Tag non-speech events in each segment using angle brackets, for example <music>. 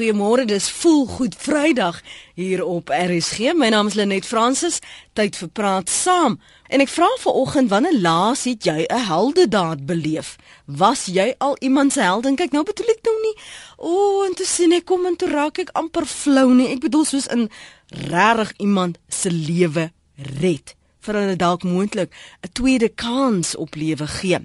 Goeiemôre, dis voel goed Vrydag hier op RSG. My naam is Lenet Fransis. Tyd vir praat saam. En ek vra vanoggend wanneer laas het jy 'n heldedaad beleef? Was jy al iemand se held? Kyk, nou bedoel ek nou nie. O, oh, en toe sien ek kom en toe raak ek amper flou nie. Ek bedoel soos in regtig iemand se lewe red vir hulle dalk moontlik 'n tweede kans op lewe gee.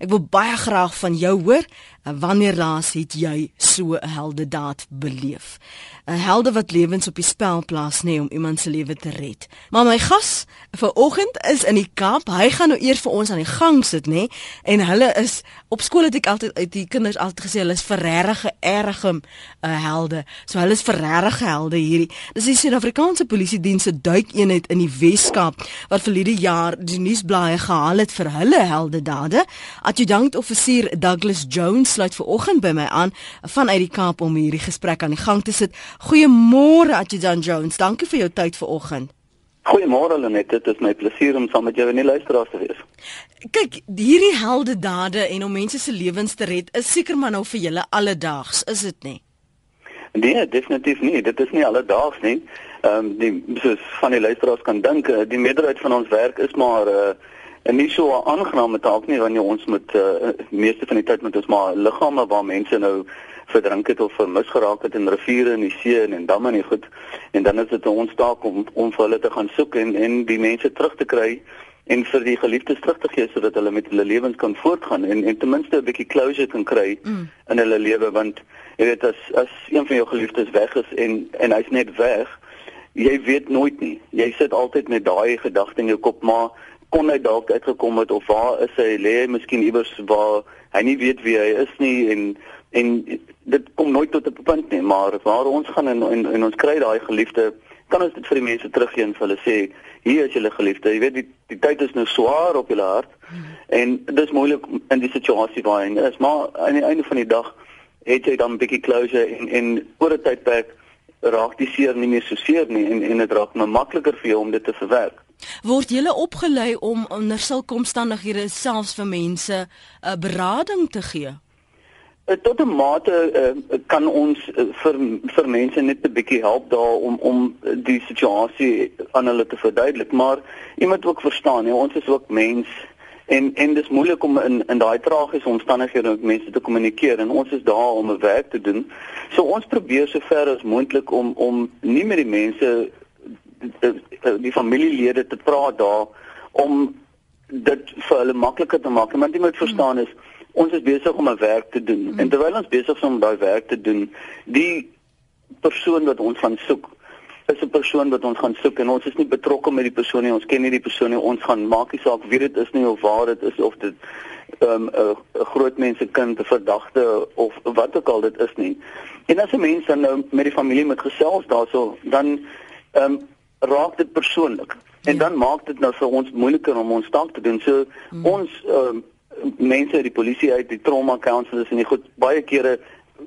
Ek wil baie graag van jou hoor. Wanneer laas het jy so 'n heldedaad beleef? 'n Helde wat lewens op die spel plaas nê om iemand se lewe te red. Maar my gas vir oggend is in die Kaap. Hy gaan nou eers vir ons aan die gang sit nê en hulle is op skool het ek altyd uit die kinders altyd gesê hulle is verregge erge uh, helde. So hulle is verregge helde hierdie. Dis die Suid-Afrikaanse Polisie Diens se duikeenheid in die Wes-Kaap wat vir hierdie jaar die nuusblaaie gehaal het vir hulle heldedade. Adjutant offisier Douglas Jones sluit ver oggend by my aan vanuit die Kaap om hierdie gesprek aan die gang te sit. Goeiemôre Adjutant Jones. Dankie vir jou tyd ver oggend. Goeiemôre Lenet, dit is my plesier om saam met jou in die luisteraars te wees. Kyk, hierdie heldedade en om mense se lewens te red is seker maar nou vir julle alledaags, is dit nie? Nee, definitief nie. Dit is nie alledaags nie. Ehm um, die soos van die luisteraars kan dink, eh, die meerderheid van ons werk is maar uh, en nie so 'n aangename taak nie wanneer ons met uh, meeste van die tyd met ons maar liggame waar mense nou verdrink het of vermis geraak het in riviere en die see en, en damme en die goed. En dan is dit ons taak om om vir hulle te gaan soek en en die mense terug te kry en vir die geliefdes terug te gee sodat hulle met hulle lewens kan voortgaan en en ten minste 'n bietjie closure kan kry mm. in hulle lewe. Want jy weet as as een van jou geliefdes weg is en en hy's net weg jy weet nooit nie. Jy sit altyd met daai gedagte in jou kop maar kon hy dalk uitgekom het of waar is hy? Lê hy miskien iewers waar hy nie weet wie hy is nie en en dit kom nooit tot 'n punt nie maar waar ons gaan en en, en ons kry daai geliefde kan ons dit vir die mense teruggee en vir hulle sê hier is julle geliefde. Jy weet die die tyd is nou swaar op julle hart en dit is moeilik in die situasie waar hy is maar aan die einde van die dag het jy dan 'n bietjie closure en en oor 'n tydperk raak die seer nie meer so seer nie en en dit raak nou makliker vir jou om dit te verwerk Word jy opgelei om onder sulke omstandighede selfs vir mense 'n uh, berading te gee? Eh, tot 'n mate uh, kan ons uh, vir vir mense net 'n bietjie help daar om om die situasie aan hulle te verduidelik, maar jy moet ook verstaan, jy, ons is ook mens en en dis moeilik om in in daai tragiese omstandighede met mense te kommunikeer en ons is daar om 'n werk te doen. So ons probeer sover as moontlik om om nie met die mense die, familielede te praat daar om dit vir hulle makliker te maak. Want jy moet verstaan is ons is besig om 'n werk te doen en terwyl ons besig is om daai werk te doen, die persoon wat ons gaan soek is 'n persoon wat ons gaan soek en ons is nie betrokke met die persoon nie. Ons ken nie die persoon nie. Ons gaan maak nie saak wie dit is nie of waar dit is of dit 'n um, groot mense kind, 'n verdagte of wat ook al dit is nie. En as 'n mens dan nou met die familie met gesels daarso, dan ehm um, raak dit persoonlik. En ja. dan maak dit nou vir ons moeiliker om ons taak te doen. So hmm. ons uh, mense uit die polisie uit die trauma counselors en die goed baie kere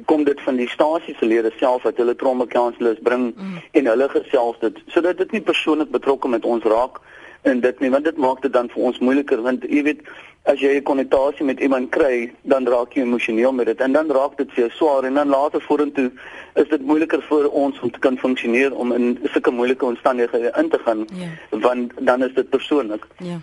kom dit van die stasie se lede self dat hulle trauma counselors bring hmm. en hulle gesels dit sodat dit nie persoonlik betrokke met ons raak en dit nie want dit maak dit dan vir ons moeiliker want jy weet as jy 'n konnotasie met iemand kry dan raak jy emosioneel met dit en dan raak dit vir jou swaar en dan later vorentoe is dit moeiliker vir ons om te kan funksioneer om in sulke moeilike omstandighede in te gaan ja. want dan is dit persoonlik ja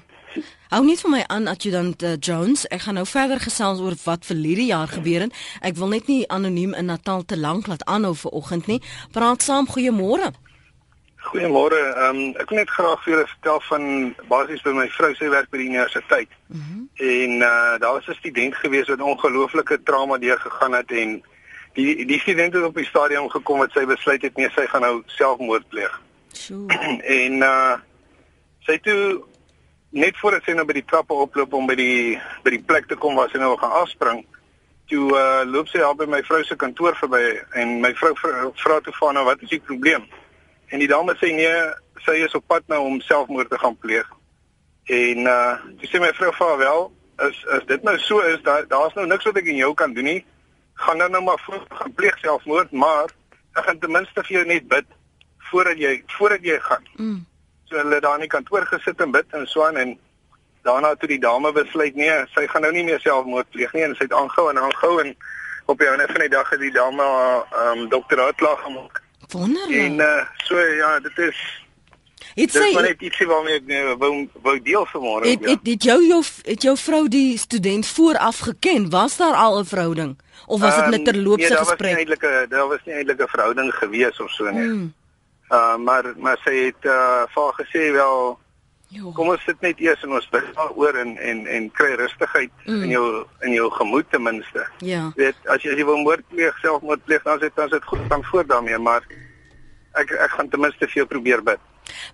Hou net vir my aan adjutant uh, Jones. Ek gaan nou verder gesels oor wat vir hierdie jaar gebeur het. Ek wil net nie anoniem in Natal te lank laat aanhou vir oggend nie. Praat saam, goeiemôre. Goeiemôre. Ehm um, ek wil net graag vir julle vertel van basies by my vrou se werk by die universiteit. Mm -hmm. En uh daar was 'n student gewees wat ongelooflike trauma deurgegaan het en die die student het op die stadium gekom wat sy besluit het nee, sy gaan nou selfmoord pleeg. Sjoe. <clears throat> en uh sy toe net voordat sy nou by die trappe oploop om by die by die plek te kom waar sy nou gaan afspring, toe uh loop sy al by my vrou se kantoor verby en my vrou vra toe van nou wat is die probleem? En die dame sê nee, sy is op pad nou om selfmoord te gaan pleeg. En uh sy sê my vrou vir wel, is as dit nou so is, daar daar's nou niks wat ek in jou kan doen nie. Gaan dan nou maar voor gaan pleeg selfmoord, maar ek gaan ten minste vir jou net bid voordat jy voordat jy gaan. Mm. So hulle daar in die kantoor gesit en bid en so aan en daarna toe die dame besluit nee, sy gaan nou nie meer selfmoord pleeg nie en sy het aangehou en aangehou en op die einde van die dag het die dame ehm um, dokter uitklaar gemaak. Wonderlik. En uh, so ja, dit is Het Dis sy maar net ietsie waarmee ek nou wou wou deel vanmôre. het, het, het jou jou het jou vrou die student vooraf geken? Was daar al 'n verhouding of was dit Ehm, net terloopse nee, daar was nie gesprek? eintlik 'n daar was nie eintlik 'n verhouding gewees of so nie. Mm. Uh maar maar sy het uh vir gesê wel Jo. kom ons sit net eers en ons dink daaroor en en en kry rustigheid Mm. in jou in jou gemoed ten minste. Ja. Jy weet as jy as jy wil moord pleeg, selfmoord pleeg, dan is dit dan is dit goed dan voor daarmee, maar ek ek gaan ten minste vir jou probeer bid.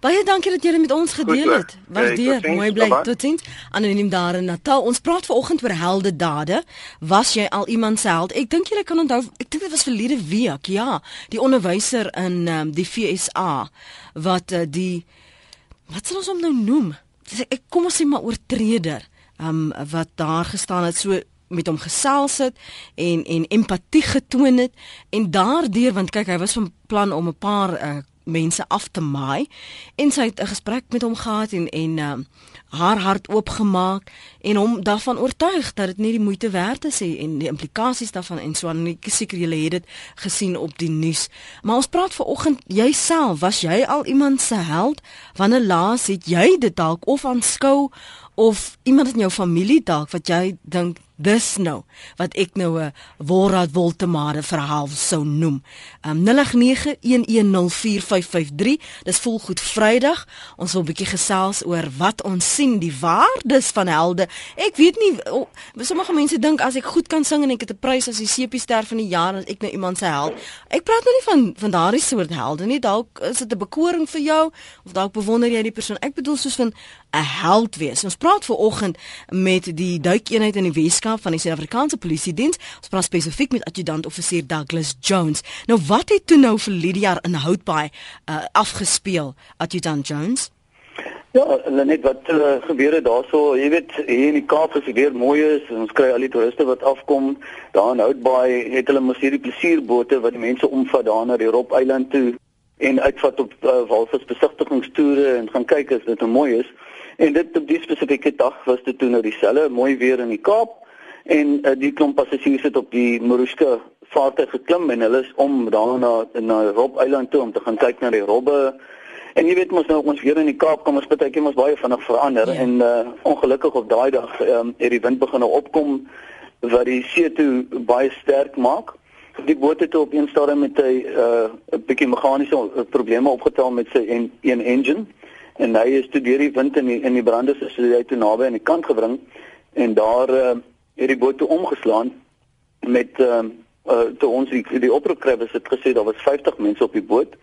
Baie dankie dat jy dit met ons gedeel het. Waardeer. Hey, Mooi bly. Totsiens. Anoniem daar in Natal. Ons praat vanoggend oor heldedade. Was jy al iemand se held? Ek dink jy kan onthou, ek dink dit was verlede week. Ja, die onderwyser in um, die FSA wat uh, die wat sal ons hom nou noem? Dis ek kom ons sê maar oortreder. Um wat daar gestaan het so met hom gesels het en en empatie getoon het en daardeur want kyk hy was van plan om 'n paar uh, mense af te maai. En sy het 'n gesprek met hom gehad en en um, haar hart oopgemaak en hom daarvan oortuig dat dit nie die moeite werd is nie en die implikasies daarvan en so aan. Ek seker julle het dit gesien op die nuus. Maar ons praat vanoggend jouself was jy al iemand se held? Wanneer laas het jy dit dalk of aanskou of iemand in jou familie dalk wat jy dink dis nou wat ek nou 'n Wolraad Woltemade verhaal sou noem. Um 0891104553. Dis volgoed Vrydag. Ons wil 'n bietjie gesels oor wat ons sien die waardes van helde. Ek weet nie oh, sommige mense dink as ek goed kan sing en ek het 'n prys as die sepie ster van die jaar is ek nou iemand se held. Ek praat nou nie van van daardie soort helde nie. Dalk is dit 'n bekoring vir jou of dalk bewonder jy die persoon. Ek bedoel soos van 'n held wees. Ons praat ver oggend met die duikeenheid in die Weskaap van die Suid-Afrikaanse Polisie Diens. Ons praat spesifiek met adjutant offisier Douglas Jones. Nou wat het toe nou vir Lydia in Houtbaai uh, afgespeel, adjutant Jones? Ja, net wat uh, gebeur het daarso, jy weet, hier in die Kaap is dit weer mooi is. Ons kry al die toeriste wat afkom. Daar in Houtbaai het hulle mos hierdie plesierbote wat die mense omvat daar na die Rob Eiland toe en uitvat op uh, walvis besigtigingstoere en gaan kyk as dit nou mooi is. En dit op die spesifieke dag was dit toe nou dieselfde, mooi weer in die Kaap en uh, die klomp passasiers het op die Moruska vaartuig geklim en hulle is om daar na na Rob Eiland toe om te gaan kyk na die robbe En jy weet mos nou ons weer in die Kaap kom ons baie keer mos baie vinnig verander Ja. en uh, ongelukkig op daai dag um, het die wind begin nou opkom wat die see toe baie sterk maak. Die boot het op een stadium met 'n uh, 'n bietjie meganiese probleme opgetel met sy en, een engine en hy is toe deur die wind in die in die brande is hy toe naby aan die kant gebring en daar uh, het die boot toe omgeslaan met uh, uh, toe ons die, die oproep kry was dit gesê daar was 50 mense op die boot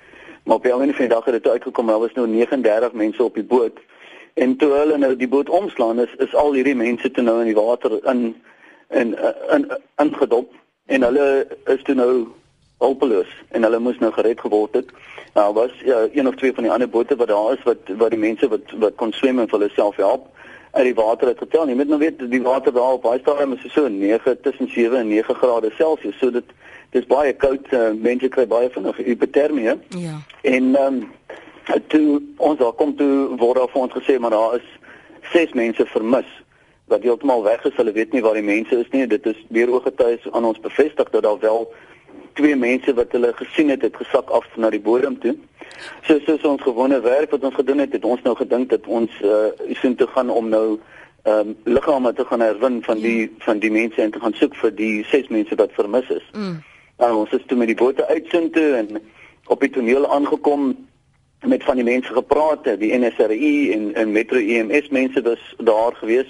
maar op die einde van die dag het dit uitgekom daar was nou 39 mense op die boot. En toe hulle nou die boot omslaan is is al hierdie mense toe nou in die water in in in ingedop en hulle is toe nou hulpeloos en hulle moes nou gered geword het. Nou was ja, een of twee van die ander bote wat daar is wat wat die mense wat wat kon swem en vir hulle self help uit die water het getel. Jy moet nou weet die water daar op baie stadium is so 9 tussen 7 en 9 grade Celsius. So dit dis baie koud. Uh, mense kry baie vinnig hipotermie. Ja. En ehm um, toe ons daar kom toe word daar vir ons gesê maar daar is ses mense vermis wat heeltemal weg is. Hulle weet nie waar die mense is nie. Dit is weer ooggetuies aan ons bevestig dat daar wel twee mense wat hulle gesien het het gesak af na die bodem toe. So soos ons gewone werk wat ons gedoen het, het ons nou gedink dat ons uh sien toe gaan om nou ehm um, liggame te gaan herwin van die van die mense en te gaan soek vir die ses mense wat vermis is. Mm. Nou ons is toe met die bote uitsin toe en op die toneel aangekom met van die mense gepraat, die NSRI en en Metro EMS mense was daar gewees.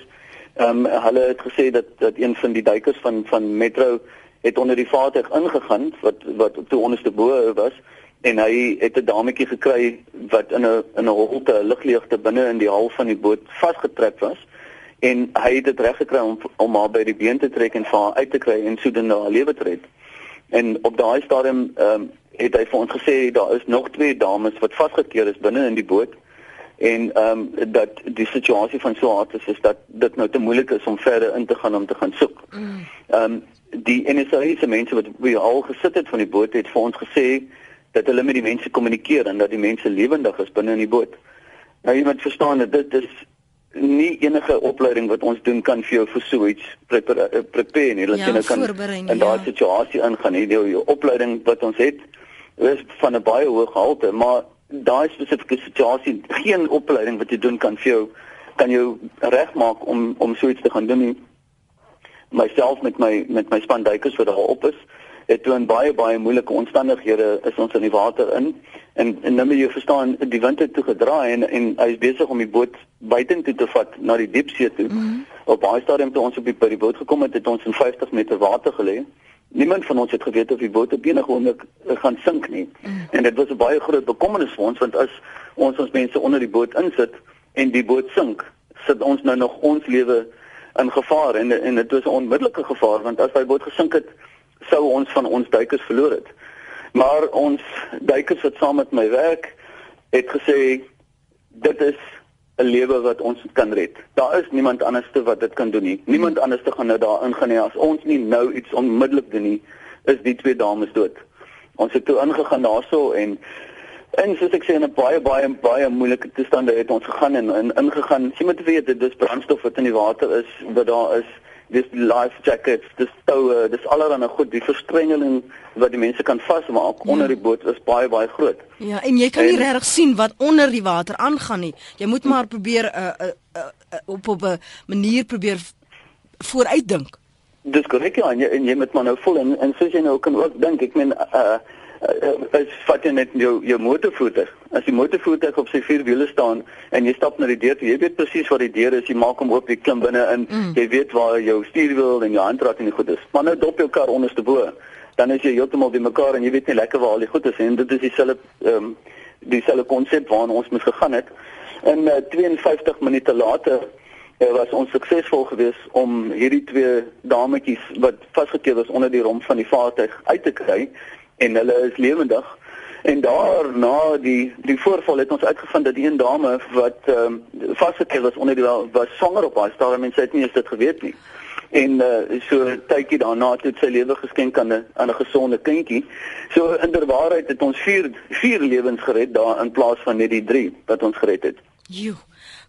Ehm um, hulle het gesê dat dat een van die duikers van van Metro het onder die vaartuig ingegaan wat wat toe onderste bo was en hy het 'n dametjie gekry wat in 'n in 'n holte 'n ligleegte binne in die hal van die boot vasgetrek was en hy het dit reg gekry om om haar by die been te trek en vir haar uit te kry en sodoende haar lewe te red. En op daai stadium ehm um, het hy vir ons gesê daar is nog twee dames wat vasgekeer is binne in die boot en ehm um, dat die situasie van so hard is is dat dit nou te moeilik is om verder in te gaan om te gaan soek. Mm. Ehm um, die NSA se mense wat by al gesit het van die boot het vir ons gesê dat hulle met die mense kommunikeer en dat die mense lewendig is binne in die boot. Nou jy moet verstaan dat dit is nie enige opleiding wat ons doen kan vir jou vir so iets prepare prepare nie. Dat Ja, jy nou kan in daai ja. situasie ingaan. Nie die, die opleiding wat ons het is van 'n baie hoë gehalte, maar daai spesifieke situasie, geen opleiding wat jy doen kan vir jou kan jou regmaak om om so iets te gaan doen nie. Myself met my met my span duikers wat daar op is, het toe in baie baie moeilike omstandighede is ons in die water in en en nou moet jy verstaan die wind het toe gedraai en en hy is besig om die boot buitentoe te vat na die diepsee toe. Mm -hmm. Op baie stadium toe ons op die by die boot gekom het, het ons in 50 meter water gelê. Niemand van ons het geweet of die boot op enige oomblik eh, gaan sink nie. Mm. En dit was 'n baie groot bekommernis vir ons want as ons ons mense onder die boot insit en die boot sink, sit ons nou nog ons lewe in gevaar en en dit was 'n onmiddellike gevaar want as daai boot gesink het, sou ons van ons duikers verloor het. Maar ons duikers wat saam met my werk het gesê dit is 'n lewe wat ons kan red. Daar is niemand anderste wat dit kan doen nie. Niemand anderste gaan nou daar ingaan nie as ons nie nou iets onmiddellik doen nie, is die twee dames dood. Ons het toe ingegaan daarso en en soos ek sê in 'n baie baie baie moeilike toestande het ons gegaan en, en ingegaan. Jy moet weet dit dis brandstof wat in die water is, wat daar is dis life jackets, dis toue, dis allerlei goed, die verstrengeling wat die mense kan vasmaak ja. onder die boot is baie baie groot. Ja, en jy kan nie regtig sien wat onder die water aangaan nie. Jy moet maar probeer uh, uh, uh, uh, op op 'n manier probeer vooruitdink. Dis korrek ja, en jy, en jy moet maar nou voel en en soos jy nou kan ook dink, ek meen uh uh, as vat jy net jou jou motorvoertuig. As die motorvoertuig op sy vier wiele staan en jy stap na die deur, toe, jy weet presies waar die deur is, jy maak hom oop, jy klim binne in, mm. jy weet waar jou stuurwiel en jou handrat en die goed is. Maar nou dop jou kar onderste bo, dan is jy heeltemal by mekaar en jy weet nie lekker waar al die goed is en dit is dieselfde ehm um, dieselfde konsep waarna ons moes gegaan het. En uh, 52 minute later uh, was ons suksesvol geweest om hierdie twee dametjies wat vasgekeer was onder die romp van die vaartuig uit te kry en hulle is lewendig. En daarna die die voorval het ons uitgevind dat die een dame wat ehm um, vasgekeer was onder die was swanger op haar stadium en sy het nie eens dit geweet nie. En uh, so tydjie daarna het sy lewe geskenk aan 'n aan 'n gesonde kindjie. So inderwaarheid het ons vier vier lewens gered daar in plaas van net die 3 wat ons gered het. Jo.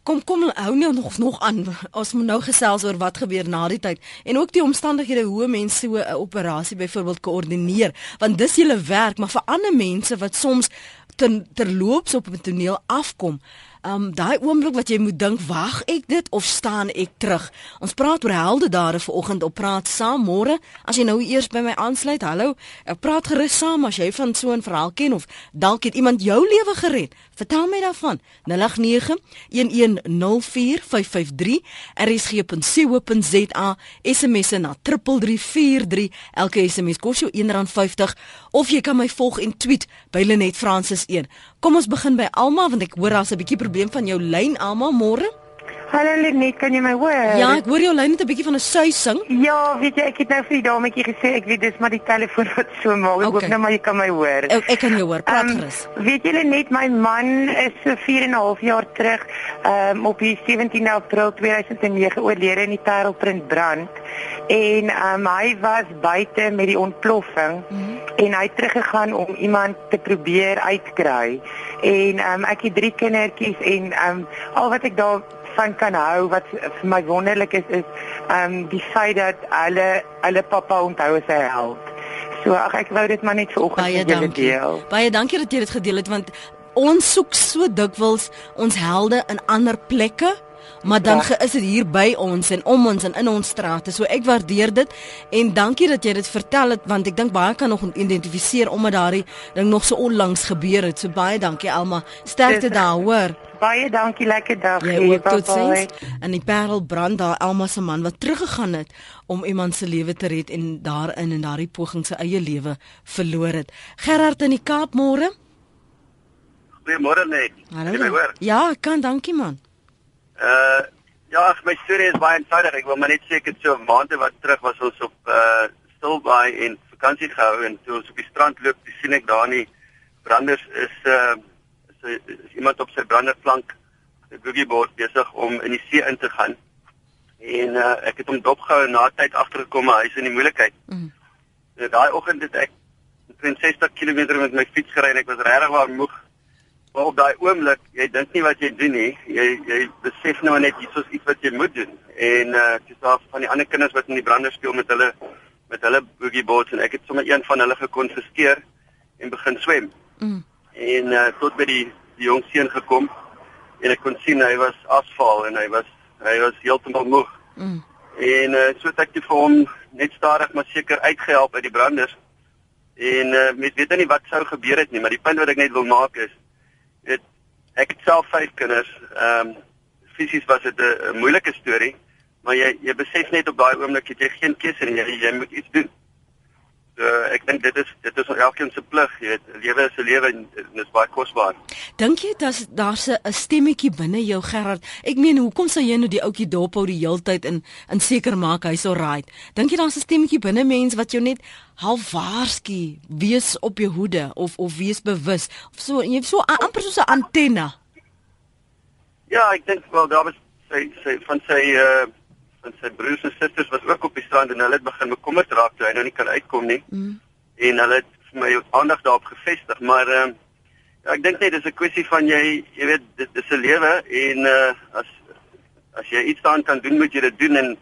Kom kom hou nou nog nog aan. Ons moet nou gesels oor wat gebeur na die tyd en ook die omstandighede hoe mense so 'n operasie byvoorbeeld koördineer, want dis julle werk, maar vir ander mense wat soms ter, terloops op 'n toneel afkom, Um daai oomblik wat jy moet dink, wag ek dit of staan ek terug? Ons praat oor heldedade vanoggend op praat saam môre. As jy nou eers by my aansluit, hallo, ek praat gerus saam as jy van so 'n verhaal ken of dalk het iemand jou lewe gered. Vertel my daarvan. 0891104553 rsg.co.za SMS na 3343. Elke SMS kos jou R1.50 of jy kan my volg en tweet by Lenet Francis 1. Kom ons begin by Alma want ek hoor daar's 'n bietjie probleem van jou lyn Alma môre. Hallo Lenet, kan jy my hoor? Ja, ek hoor jou lyn het 'n bietjie van 'n suising. Ja, weet jy, ek het nou vir die dametjie gesê ek weet dis maar die telefoon wat so maak. Ek Okay. hoop nou maar jy kan my hoor. Ek, ek kan jou hoor. Praat Ehm, gerus. weet julle net my man is so 4 en 'n half jaar terug um, op die 17 April 2009 oorlede in die Parelprint brand en um, hy was buite met die ontploffing mm -hmm. en hy het teruggegaan om iemand te probeer uitkry en um, ek het drie kindertjies en um, al wat ek daar van kan hou wat vir my wonderlik is is um die feit dat hulle hulle pappa onthou as 'n held. So ag ek wou dit maar net vanoggend Baie met julle dankie. deel. Baie dankie dat jy dit gedeel het want ons soek so dikwels ons helde in ander plekke. Maar dan Ja. ge- is dit hier by ons en om ons en in ons strate. So ek waardeer dit en dankie dat jy dit vertel het want ek dink baie kan nog identifiseer omdat daardie ding nog so onlangs gebeur het. So baie dankie Alma. Sterkte Dis- daar, hoor. Baie dankie, lekker dag. Jy ook bye-bye. totsiens. In die Parel brand daar Alma se man wat teruggegaan het om iemand se lewe te red en daarin en daardie poging sy eie lewe verloor het. Gerard in die Kaap môre. Goeiemôre net. Hallo. Ja, kan, dankie man. Uh ja, my storie is baie eenvoudig. Ek wil maar net sê ek het so maande wat terug was ons op uh Stilbaai en vakansie gehou en toe ons op die strand loop, sien ek daar nie branders is uh is, is iemand op sy branderplank 'n boogieboard besig om in die see in te gaan. En uh ek het hom dopgehou en na tyd agtergekom maar hy's in die moeilikheid. Mm. Daai oggend het ek omtrent 60 km met my fiets gery en ek was regtig waar moeg. Maar op daai oomblik, jy dink nie wat jy doen nie. Jy jy besef nou net iets soos iets wat jy moet doen. En uh dis daar van die ander kinders wat in die brande speel met hulle met hulle boogie boards en ek het sommer een van hulle gekonfiskeer en begin swem. Mm. En uh tot by die die jong seun gekom en ek kon sien hy was asfaal en hy was hy was heeltemal moeg. Mm. En uh so het ek vir hom net stadig maar seker uitgehelp uit die branders. En uh mens weet nie wat sou gebeur het nie, maar die punt wat ek net wil maak is dit ek het self vyf kinders. Ehm um, fisies was dit 'n moeilike storie, maar jy jy besef net op daai oomblik het jy geen keuse nie, jy, jy moet iets doen. So ek dink dit is dit is elkeen se plig, jy weet, lewe is 'n lewe en dit is baie kosbaar. Dink jy dat daar's 'n stemmetjie binne jou Gerard? Ek meen, hoekom sou jy nou die ouetjie dop hou die heeltyd in in seker maak hy's alright? Dink jy daar's 'n stemmetjie binne mens wat jou net half waarsku, wees op jou hoede of of wees bewus of so jy het so amper soos 'n antenna? Ja, ek dink wel daar was sy sy van sy uh en sy broers en susters was ook op die strand en hulle het begin bekommerd raak toe hy nou nie kan uitkom nie. Mm. En hulle het vir my aandag daarop gefestig, maar ehm uh, ja, ek dink net dis 'n kwessie van jy jy weet dit is 'n lewe en uh as as jy iets daaraan kan doen, moet jy dit doen en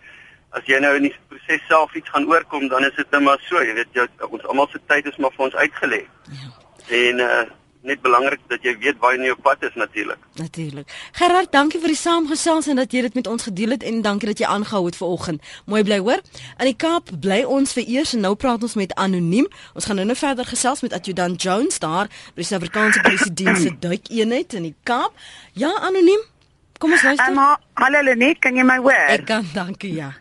as jy nou in die proses self iets gaan oorkom, dan is dit net maar so, jy weet jy, ons almal se tyd is maar vir ons uitgelê. Ja. En uh net belangrik dat jy weet waar jy op pad is natuurlik. Natuurlik. Gerard, dankie vir die saamgesels en dat jy dit met ons gedeel het en dankie dat jy aangehou het vanoggend. Mooi bly hoor. In die Kaap bly ons vir eers en nou praat ons met anoniem. Ons gaan nou net verder gesels met Adjutant Jones daar by die Suid-Afrikaanse Polisie Diens se <clears throat> duikeenheid in die Kaap. Ja, anoniem. Kom ons luister. Um, hallo Lenet, kan jy my hoor? Ek kan, dankie ja.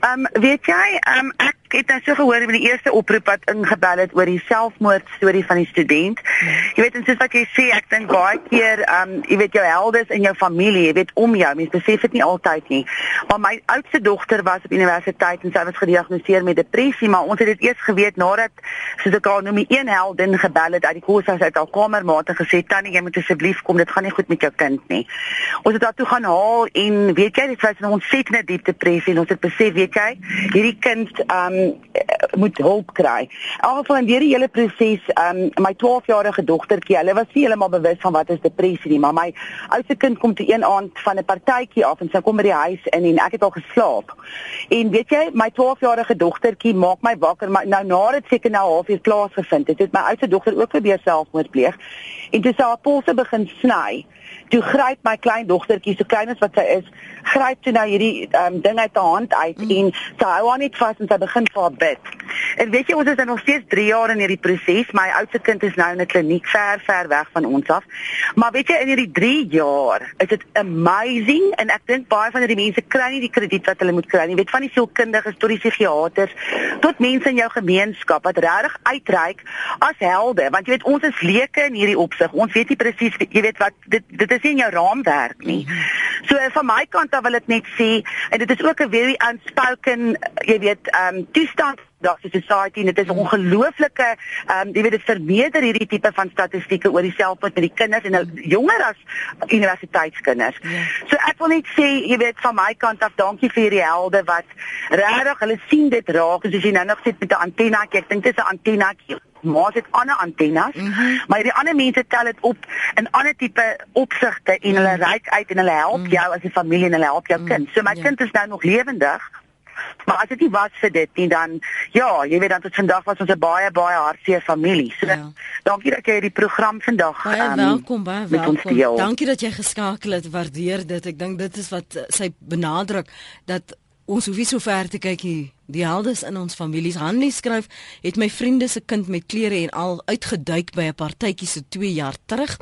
Ehm um, weet jy, ehm um, ek het nou so gehoor by die eerste oproep wat ingebel het oor die selfmoord storie van die student. Hmm. Jy weet, en soos wat jy sê, ek dink baie keer ehm um, jy weet jou heldes in jou familie, jy weet om jou, mense besef dit nie altyd nie. Maar my oudste dogter was op universiteit en sy was gediagnoseer met depressie, maar ons het dit eers geweet nadat soos ek al noem, een heldin gebel het uit die koshuis uit haar kamermaat en gesê, "Tannie, jy moet asseblief kom, dit gaan nie goed met jou kind nie." Ons het haar toe gaan haal en weet jy, dit was 'n ontsettende diep depressie en ons het besef, weet jy, hierdie kind ehm um, moet hulp kry. In elk geval in hierdie hele proses, um, my 12-jarige dogtertjie, hulle was nie heeltemal bewus van wat is depressie nie, maar my oudste kind kom toe een aand van 'n partytjie af en sy kom by die huis in en ek het al geslaap. En weet jy, my 12-jarige dogtertjie maak my wakker, maar nou na dit seker nou halfuur plaasgevind het, het my oudste dogter ook probeer selfmoord pleeg. En toe sy haar polse begin sny toe gryp my klein dogtertjie so klein as wat sy is gryp toe nou hierdie um, ding uit haar hand uit mm. en sy hou haar net vas en sy begin vir haar bid. En weet jy ons is nog steeds 3 jaar in hierdie proses. My oudste kind is nou in 'n kliniek ver ver weg van ons af. Maar weet jy in hierdie 3 jaar is dit amazing en ek dink baie van hierdie mense kry nie die krediet wat hulle moet kry nie. Weet van die sielkundiges tot die psigiaters tot mense in jou gemeenskap wat regtig uitreik as helde. Want jy weet ons is leuke in hierdie opsig. Ons weet nie presies jy weet wat dit dit is is nie in jou raamwerk nie. So van my kant af wil ek net sê en dit is ook 'n very unspoken jy weet um toestand daar is society en dit is ongelooflike ehm um, jy weet dit vermeerder hierdie tipe van statistieke oor die selfmoord met die kinders en jonger as universiteitskinders. Ja. So ek wil net sê jy weet van my kant af dankie vir hierdie helde wat regtig hulle sien dit raak as jy nou nog sit met 'n antennaatjie. Ek dink dit is 'n antennaatjie maar dit ander antennes mm -hmm. maar die ander mense tel dit op in ander tipe opsigte en hulle -hmm. reik uit en hulle help mm -hmm. jou as 'n familie en hulle help jou mm -hmm. kind. So my. Ja. kind is nou nog lewendig. Maar as dit nie was vir dit nie dan ja, jy weet dan tot vandag was ons 'n baie baie hartseer familie. So ja. dankie dat jy hierdie program vandag baie um, welkom baie welkom. Dankie dat jy geskakel het. Waardeer dit. Ek dink dit is wat uh, sy benadruk dat ons hoef nie so ver te kyk nie. Die heldes in ons families. Hanlie skryf, het my vriende se kind met klere en al uitgeduik by 'n partytjie so 2 jaar terug.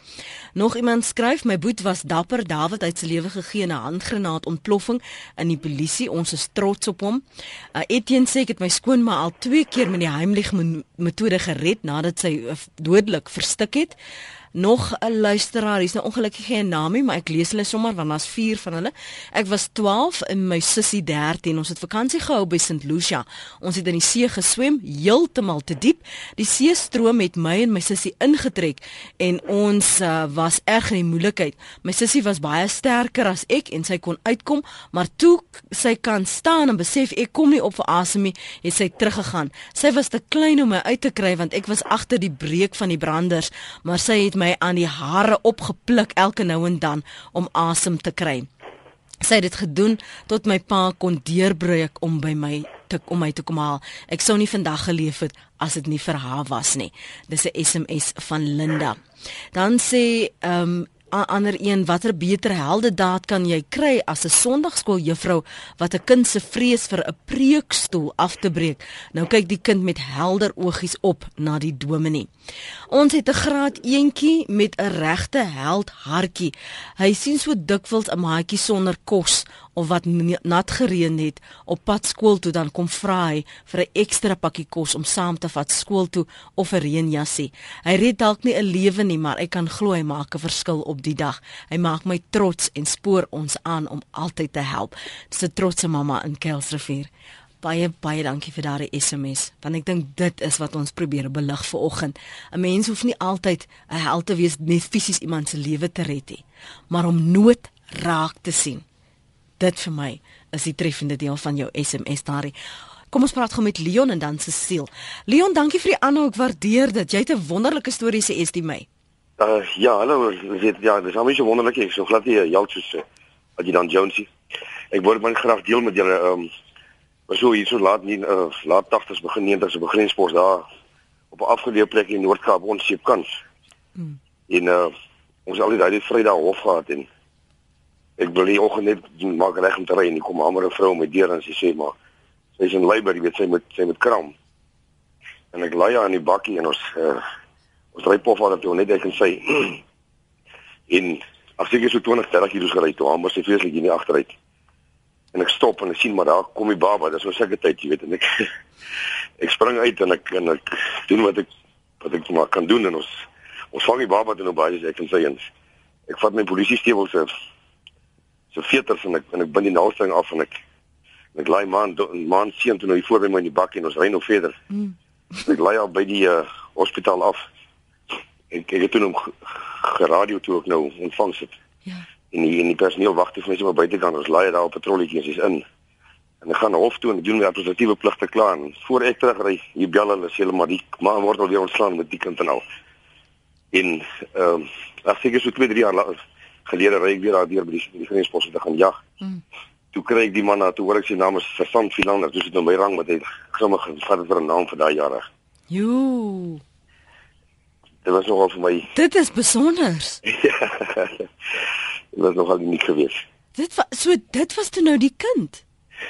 Nog iemand skryf, my boet was dapper. Dawid het sy lewe gegee in 'n handgranaat ontploffing in die polisie. Ons is trots op hom. Uh, Etienne sê ek het my skoonma al 2 keer met die Heimlich metode gered nadat sy uh, dodelik verstik het nog 'n luisteraar. Hier's nou ongelukkig geen naam nie, maar ek lees hulle sommer want daar's 4 van hulle. Ek was 12 en my sussie 13. Ons het vakansie gehou by St. Lucia. Ons het in die see geswem, heeltemal te diep. Die seestroom het my en my sussie ingetrek en ons uh, was erg in die moeilikheid. My sussie was baie sterker as ek en sy kon uitkom, maar toe sy kan staan en besef ek kom nie op vir asem nie, het sy teruggegaan. Sy was te klein om my uit te kry want ek was agter die breek van die branders, maar sy het my aan die hare opgepluk elke nou en dan om asem te kry. Sy het dit gedoen tot my pa kon deurbreek om by my te om my te kom haal. Ek sou nie vandag geleef het as dit nie vir haar was nie. Dis 'n SMS van Linda. Dan sê ehm um, ander een watter beter heldedaad kan jy kry as 'n sonndagskooljuffrou wat 'n kind se vrees vir 'n preekstoel af te breek. Nou kyk die kind met helder oogies op na die dominee. Ons het 'n graad eentjie met 'n regte held hartjie. Hy sien so dikwels 'n maatjie sonder kos of wat nat gereën het op pad skool toe dan kom vra hy vir 'n ekstra pakkie kos om saam te vat skool toe of 'n reënjassie. Hy red dalk nie 'n lewe nie, maar ek kan glo hy maak 'n verskil op die dag. Hy maak my trots en spoor ons aan om altyd te help. Dis 'n trotse mamma in Kelsrivier. Baie baie dankie vir daardie SMS. Want ek dink dit is wat ons probeer belig vir oggend. 'n Mens hoef nie altyd 'n held te wees net fisies iemand se lewe te red nie, maar om nood raak te sien dit vir my is die treffende deel van jou SMS daardie. Kom ons praat gou met Leon en dan Cecile. Leon, dankie vir die aanhou. Ek waardeer dit. Jy het 'n wonderlike storie sê is dit my. Uh ja, hallo. Dit ja, dis almal so wonderlik. Ek so glad jy jou soos uh, wat jy dan Jonesie. Ek wou net graag deel met julle ehm um, was so hier so laat nie uh, laat 80s begin 90s op beginspos daar op 'n afgeleë plek in Noord-Kaap ons seepkans. Hmm. En uh ons al die daai Vrydag hof gehad en ek wil nie oggend net maak reg om te ry en kom hamer 'n vrou met deur en sy sê maar sy's in Leiber, jy weet sy met sy met kram. En ek lei haar in die bakkie en ons uh, ons ry pof aan toe net ek <clears throat> en sy in as ek so 20 30 km gery toe hamer sy vreeslik hier nie agteruit. En ek stop en ek sien maar daar kom die baba, dis so seker tyd, jy weet en ek <laughs> ek spring uit en ek en ek doen wat ek wat ek maar kan doen en ons ons vang die baba toe nou baie ek en sy eens. Ek vat my polisie stewels af so veters en ek en ek bind die naalstring af en ek en ek lei man man sien toe nou hier voor by my in die bak en ons ry nou verder. Mm. Ek lei al by die uh, hospitaal af. En ek het toe hom geradio toe ook nou ontvang sit. Ja. En die, en die personeel wag toe vir my so buite kan ons lei daar op patrolletjies is in. En ek gaan hof toe en ek doen my administratiewe pligte klaar en voor ek terug ry, hier bel hulle sê hulle maar die ma word al weer ontslaan met die kind en al. En ehm um, as ek so 2 3 jaar later gelede ry ek weer daar deur by die, die grensposte te gaan jag. Mm. Toe kry ek die man na toe hoor ek sy naam is Versant Philander, dis nou my rang wat hy sommer gevat vir 'n naam vir daai jare. Jo. Dit was nogal vir my. Dit is besonder. <laughs> dit was nogal nie gewees. Dit was so dit was toe nou die kind.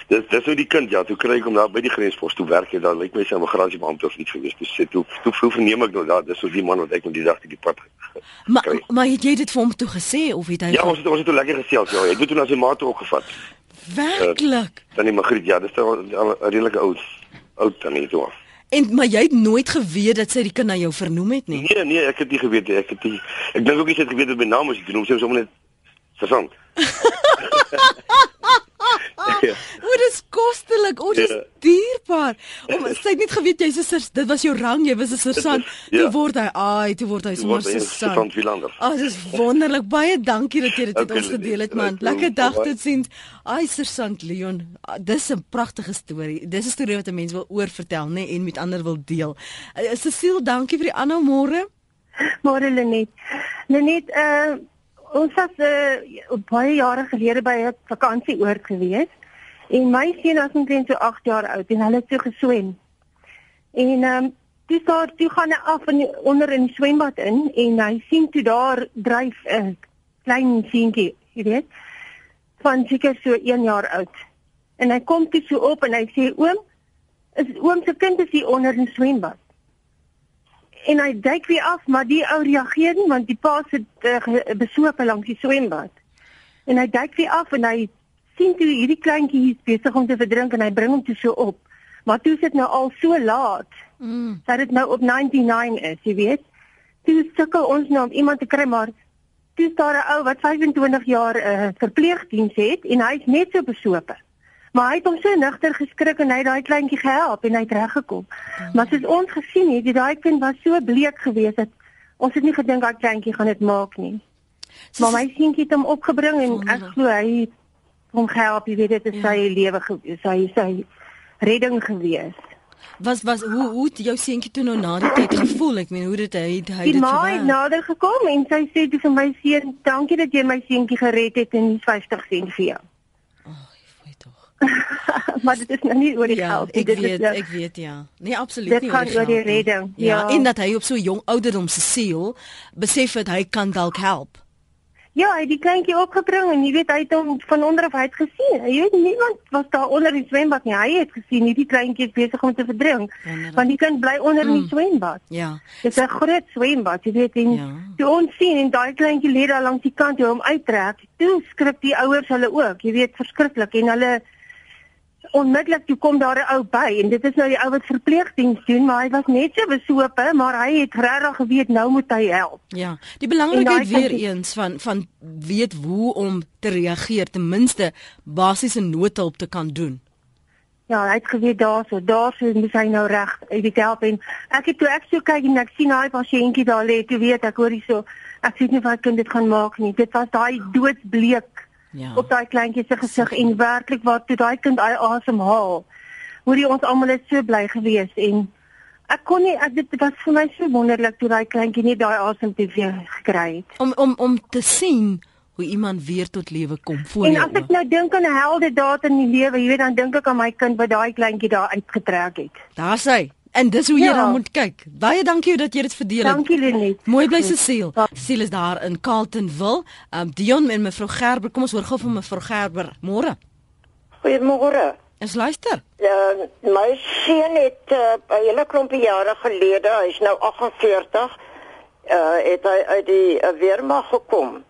Dis dis hoe die kind ja, toe kry ek hom daar by die grenspos toe werk en dan lyk my sy 'n migrasiebeampte of iets gewees. Dis sê toe toe hoe verneem ek nou daar dis so die man wat ek met die dag die pad. Maar maar het jy dit vir hom toe gesê of het hy Ja, ons het ons het toe lekker gesels ja. Ek het toe na sy ma toe opgevat. Werklik. Uh, dan die Magriet ja, dis 'n redelike oud oud dan nie toe. En maar jy het nooit geweet dat sy die kind na jou vernoem het nie. Nee, nee, ek het nie geweet nie. Ek het nie ek dink ook nie sy het geweet dat my naam is genoem. Sy sommer net versand. <laughs> ja. <laughs> O, dit is kostelik. O, dit is ja. dierbaar. Om sy het net geweet jy's 'n sers. Dit was jou rang, jy was 'n sersant. Ja. Toe word hy, ai, toe word hy sommer sersant. Van Philander. Ag, dit is wonderlik. Baie dankie dat jy dit met ons gedeel het, man. Lekker dag tot sien. Ai, sersant Leon. Dis 'n pragtige storie. Dis 'n storie wat 'n mens wil oorvertel, nê, nee, en met ander wil deel. Uh, Cecile, dankie vir die aanhou môre. Môre Lenet. Lenet, uh ons was uh, baie jare gelede by 'n vakansieoord gewees en my seun was omtrent so 8 jaar oud en hulle het so geswem. En ehm um, dis daar toe gaan hy af in onder in die swembad in en hy sien toe daar dryf 'n klein seentjie, jy weet, van seker so 1 jaar oud. En hy kom toe so op en hy sê oom, is oom se kind is hier onder in die swembad en hy duik weer af, maar die ou reageer nie want die pa sit uh, besoek langs die swembad. En hy duik weer af en hy sien toe hierdie kleintjie hier besig om te verdrink en hy bring hom toe so op. Maar toe sit nou al so laat. Mm. Dat dit nou op 99 is, jy weet. Toe sukkel ons nou om iemand te kry maar toe daar 'n ou wat 25 jaar 'n uh, verpleegdiens het en hy's net so besoek. Maar hy het hom so nigter geskrik en hy het daai kleintjie gehelp en hy het reggekom. Ja. Maar soos ons gesien het, die daai kind was so bleek geweest dat ons het nie gedink daai kleintjie gaan dit maak nie. Maar my seentjie het hom opgebring en ek glo hy het hom gehelp, jy weet dit is Ja. sy lewe gewees, sy sy redding gewees. Was was hoe hoe jou seentjie toe nou na die tyd gevoel? Ek meen hoe dit hy hy Die dit ma het verwerk? nader gekom en sy sê toe vir my seun, "Dankie dat jy my seentjie gered het en nie 50 sent vir jou." <laughs> Maar dit is nou nie oor die Ja, geld nie. ek Dit weet, nou- ek weet ja. Nee, absoluut Dit nie gaan oor die geld nie. redding, Ja, ja. en dat hy op so jong ouderdom se siel besef het hy kan dalk help. Ja, hy het die kleintjie opgebring en jy weet hy het hom van onder af uit gesien. Jy weet niemand was daar onder die swembad nie. Hy het gesien hierdie kleintjie is besig om te verdrink. Wonderlik. Want die kind bly onder in die Mm. swembad. Ja. Dit is 'n groot swembad, jy weet en Ja. toe ons sien en daai kleintjie lê daar langs die kant toe hom uittrek. Toe skrik die ouers hulle ook, jy weet verskriklik en hulle onmiddellik toe kom daar 'n ou by en dit is nou die ou wat verpleegdiens doen, maar hy was net so besope, maar hy het regtig geweet nou moet hy help. Ja, die belangrikheid weer kind- eens van van weet hoe om te reageer, ten minste basiese noodhulp te kan doen. Ja, hy het geweet daarso, daarso moet hy nou reg uit die help en ek het toe ek so kyk en ek sien daai pasiëntjie daar lê, toe weet ek hoor hierso, ek weet nie wat kind dit gaan maak nie. Dit was daai doodsbleek Ja. op daai kleintjie se gesig en werklik waar toe daai kind hy asemhaal. Hoorie ons almal is so bly gewees en ek kon nie ek dit was vir my so wonderlik toe daai kleintjie net daai asem te weer gekry het. Om om om te sien hoe iemand weer tot lewe kom voor En jou. as ek nou dink aan helde daad in die lewe, jy weet dan dink ek aan my kind wat daai kleintjie daar uitgetrek het. Daar's hy. En dis hoe jy Ja. dan moet kyk. Baie dankie dat jy dit verdeel het. Dankie Lenet. Mooi bly Cecile. Cecile is daar in Carltonville. Um Dion en mevrou Gerber, kom ons hoor gou van mevrou Gerber. Môre. Goeiemôre. Is luister. Ja, my seun het uh, 'n hele klompie jare gelede, hy's nou 48, uh het hy uit die uh, weermag gekom.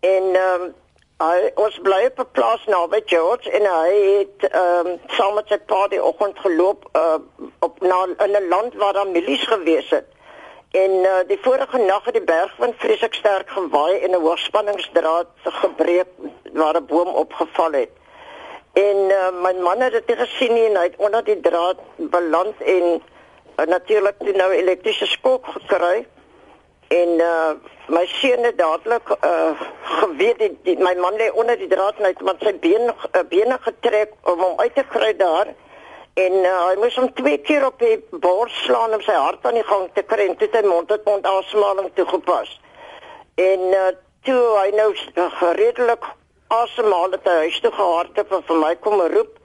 En ehm um, hy ons bly op 'n plaas naby George en hy het ehm um, saam met sy pa die oggend geloop uh op na 'n land waar daar milies gewees het. En uh, die vorige nag het die bergwind vreeslik sterk gewaai en 'n hoogspanningsdraad gebreek waar 'n boom opgeval het. En uh, my man het dit gesien nie en hy het onder die draad beland en uh, natuurlik toe nou elektriese skok gekry. En uh, my seun het dadelik uh, geweet die, die, my man lê onder die draad en hy het met sy been uh, bene getrek om hom uit te kry daar. En uh, hy moes hom twee keer op die bors slaan om sy hart aan die gang te kry en toe het hy mond tot mond asemhaling toegepas. En uh, toe hy nou uh, redelik asemhaal het hy huis toe gehardloop en vir my kom roep.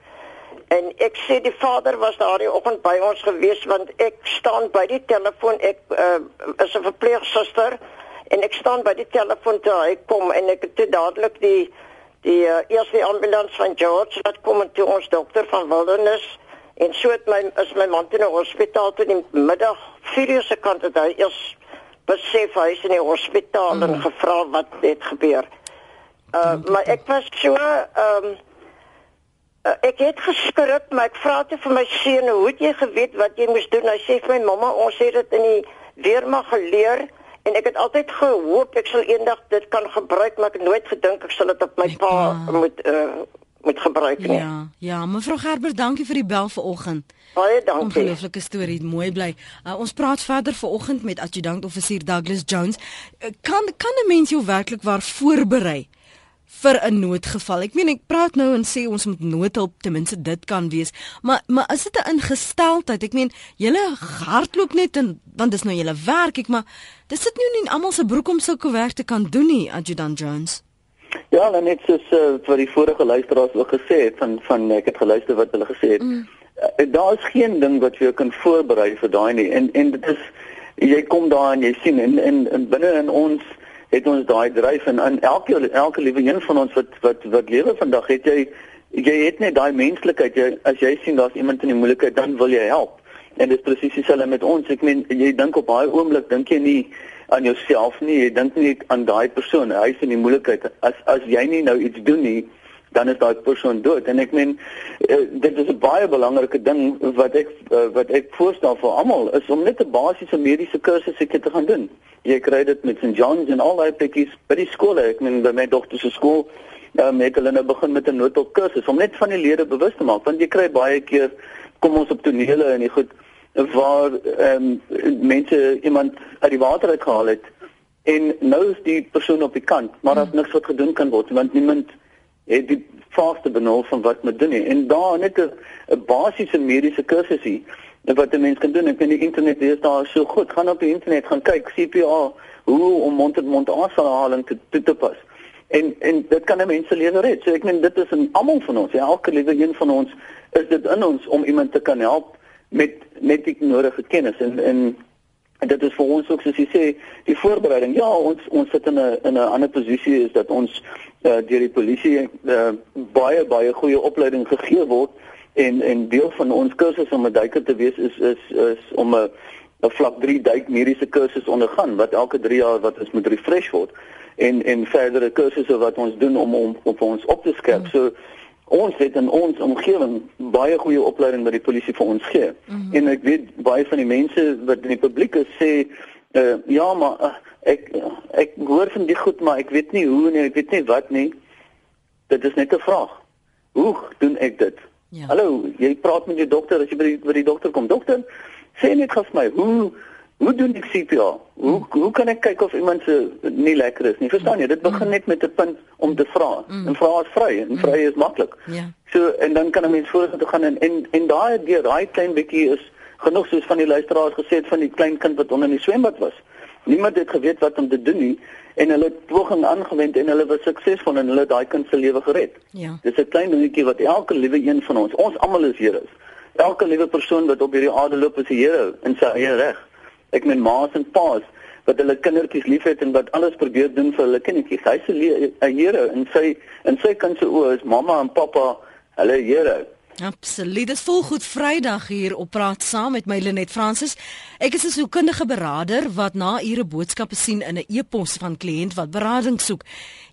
En ek sê die vader was daardie oggend by ons gewees want ek staan by die telefoon. Ek uh, is 'n verpleegsuster en ek staan by die telefoon toe hy kom en ek het dadelik die die uh, eerste ambulans van George wat kom en toe ons dokter van Wilderness en so het my is my man toe na hospitaal toe in die middag 4 uur se kant het hy eers besef hy is in die hospitaal mm. en gevra wat het gebeur. Uh, maar ek was so ehm um, ek het geskrik maar ek vra toe vir my seun hoe het jy geweet wat jy moes doen? Hy sê vir my mamma ons het dit in die weermag geleer en ek het altyd gehoop ek sal eendag dit kan gebruik maar ek het nooit gedink ek sal dit op my pa moet uh, moet gebruik nie. Ja, ja, mevrou Gerber, dankie vir die bel vanoggend. Baie dankie. Ongelooflike storie, mooi bly. Uh, ons praat verder vanoggend met adjutant offisier Douglas Jones. Uh, kan kan 'n mens jou werklik waar voorberei vir 'n noodgeval? Ek meen ek praat nou en sê ons moet noodhulp ten minste dit kan wees, maar maar is dit 'n ingesteldheid? Ek meen julle hardloop net en want dis nou julle werk, ek maar dis sit nou nie in almal se broek om sulke werk te kan doen nie, adjutant Jones. Ja, en net soos uh, wat die vorige luisteraars ook gesê het van van ek het geluister wat hulle gesê het. Mm. Uh, daar is geen ding wat jy kan voorberei vir daai nie. En en dit is jy kom daar en jy sien en en, en binne in ons het ons daai dryf en in elke elke liewe een van ons wat wat wat lewe vandag het jy jy het net daai menslikheid jy as jy sien daar's iemand in die moeilikheid dan wil jy help. En dit is presies dieselfde met ons. Ek meen jy dink op daai oomblik dink jy nie aan jouself nie, jy dink nie aan daai persoon. Hy is in die moeilikheid. As as jy nie nou iets doen nie, dan is daai persoon dood. En ek meen uh, dit is 'n baie belangrike ding wat ek uh, wat ek voorstel vir almal is om net 'n basiese mediese kursus seker te gaan doen. Jy kry dit met St John's en al daai plekkies by die skole. Ek meen by my dogter se skool um, het hulle nou begin met 'n noodhulp kursus om net van die lede bewus te maak want jy kry baie keer kom ons op tonele en die goed waar ehm um, mense iemand uit die water uitgehaal het en nou is die persoon op die kant maar daar's niks wat gedoen kan word want niemand het die vaste benul van wat moet doen nie. En daar net 'n basiese mediese kursusie wat 'n mens kan doen. Ek weet die internet is daar so goed. Gaan op die internet gaan kyk CPR hoe om mond tot mond asemhaling te toe te pas. En en dit kan 'n mens se lewe red. So ek meen dit is in almal van ons ja, elke liewe een van ons is dit in ons om iemand te kan help met met die nodige kennis. En en en dit is vir ons ook soos jy sê die voorbereiding ja ons ons sit in 'n in 'n ander posisie is dat ons uh, deur die polisie uh, baie baie goeie opleiding gegee word en en deel van ons kursus om 'n duiker te wees is is is om 'n 'n vlak 3 duik mediese kursus ondergaan wat elke 3 jaar wat ons moet refresh word en en verdere kursusse wat ons doen om om op ons op te skerp. Mm. So ons het in ons omgewing baie goeie opleiding by die polisie vir ons gee. Mm -hmm. En ek weet baie van die mense wat in die publiek is sê uh, ja, maar uh, ek ek hoor van die goed, maar ek weet nie hoe nie, ek weet nie wat nie. Dit is net 'n vraag. Hoe doen ek dit? Ja. Hallo, jy praat met jou dokter as jy by die, by die dokter kom. Dokter, sê net gou vir my, hoe Hoe doen ek CPR? Hoe hoe kan ek kyk of iemand se nie lekker is nie? Verstaan jy? Dit begin net met 'n punt om te vra. Mm. En vra is vry en vry is maklik. Ja. So en dan kan 'n mens vorentoe gaan en en en daai deur daai klein bietjie is genoeg soos van die luisteraars gesê het van die klein kind wat onder in die swembad was. Niemand het geweet wat om te doen nie en hulle het poging aangewend en hulle was suksesvol en hulle daai kind se lewe gered. Ja. Dis 'n klein dingetjie wat elke liewe een van ons, ons almal is Here. Elke liewe persoon wat op hierdie aarde loop is 'n Here in sy eie reg ek meen ma's en pa's wat hulle kindertjies liefhet en wat alles probeer doen vir hulle kindertjies. Hy se Here in sy in sy kind se oë is mamma en pappa hulle Here. Absoluut. Dis volgoed Vrydag hier op praat saam met my Lenet Fransis. Ek is 'n sielkundige beraader wat na ure boodskappe sien in 'n e-pos van kliënt wat berading soek.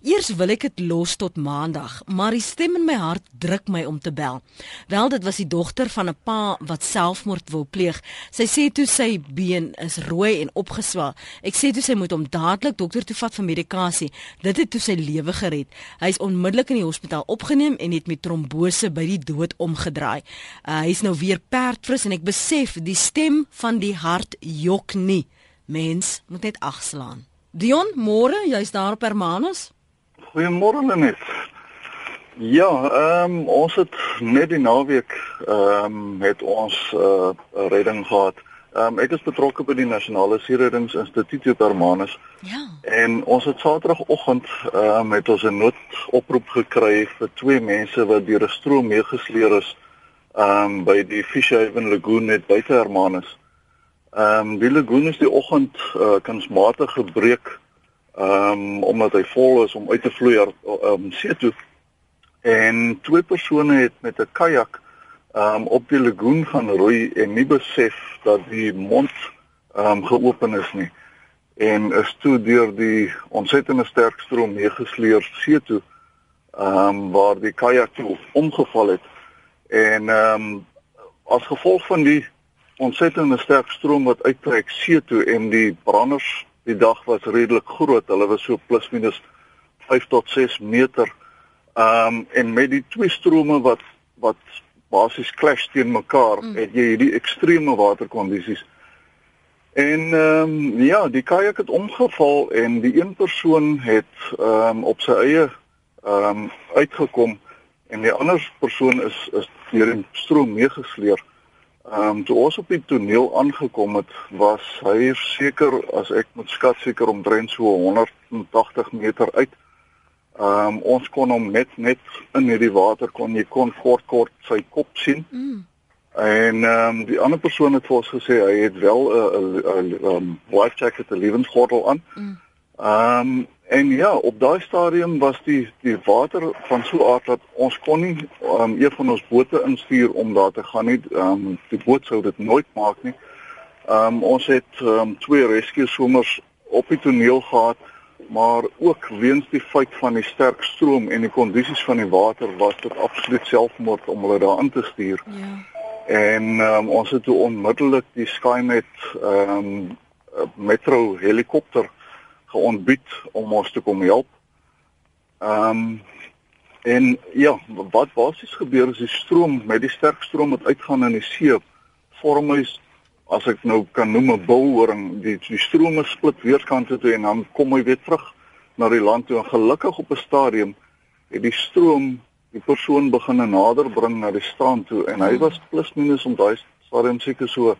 Eers wil ek dit los tot Maandag, maar die stem in my hart druk my om te bel. Wel, dit was die dogter van 'n pa wat selfmoord wou pleeg. Sy sê toe sy been is rooi en opgeswel. Ek sê toe sy moet hom dadelik dokter toe vat vir medikasie. Dit het toe sy lewe gered. Hy is onmiddellik in die hospitaal opgeneem en het met trombose by die dood om omgedraai. Uh, hy is nou weer perdfris en ek besef die stem van die hart jok nie. Mens moet net agslaan. Dion, môre, jy's daar op Hermanus? Goeiemôre net. Ja, ehm um, ons het net die naweek ehm um, het ons 'n uh, redding gehad. Ehm um, ek is betrokke by die Nasionale Sierredingsinstituut op Hermanus. Ja. En ons het Saterdagoggend ehm um, het ons 'n noodoproep gekry vir twee mense wat deur 'n stroom meegesleer is ehm um, by die Fishhaven Lagoon net buite Hermanus. Ehm um, die lagoon is die oggend uh, kunsmatig gebreek ehm um, omdat hy vol is om uit te vloei ehm um, see toe. En twee persone het met 'n kajak um, op die lagoon gaan roei en nie besef dat die mond um, geopen is nie. En is toe deur die ontsettende sterk stroom meegesleer see toe um, waar die kajak toe omgeval het. En um, as gevolg van die ontsettende sterk stroom wat uittrek see toe en die branders die dag was redelik groot. Hulle was so plus minus 5 tot 6 meter. Um, en met die twee strome wat wat basies clash teen mekaar mm. het jy hierdie ekstreme waterkondisies. En ehm um, ja, die kajak het omgeval en die een persoon het ehm um, op sy eie ehm um, uitgekom en die ander persoon is is deur die stroom meegesleer. Ehm um, toe ons op die toneel aangekom het, was hy seker as ek moet skat seker omtrent so 180 meter uit. Ehm um, ons kon hom net net in hierdie water kon jy kon kort kort sy kop sien. Mm. En ehm um, die ander persoon het vir ons gesê hy het wel 'n 'n 'n life jacket, 'n lewensgordel aan. Mm. Ehm um, en ja, op daai stadium was die die water van so aard dat ons kon nie ehm um, een van ons bote instuur om daar te gaan nie. Ehm um, die boot sou dit nooit maak nie. Ehm um, ons het ehm um, twee rescue swimmers op die toneel gehad maar ook weens die feit van die sterk stroom en die kondisies van die water was dit absoluut selfmoord om hulle daar in te stuur. Ja. En um, ons het toe onmiddellik die Skymet ehm um, metro helikopter geontbied om ons te kom help. Ehm um, En ja, wat basies gebeur is die stroom met die sterk stroom wat uitgaan in die see vorm hy as ek nou kan noem 'n bulhoring, die die strome split weerskante toe en dan kom hy weer terug na die land toe en gelukkig op 'n stadium het die stroom die persoon begin nader bring na die strand toe en hy mhm. was plus minus om daai stadium seker so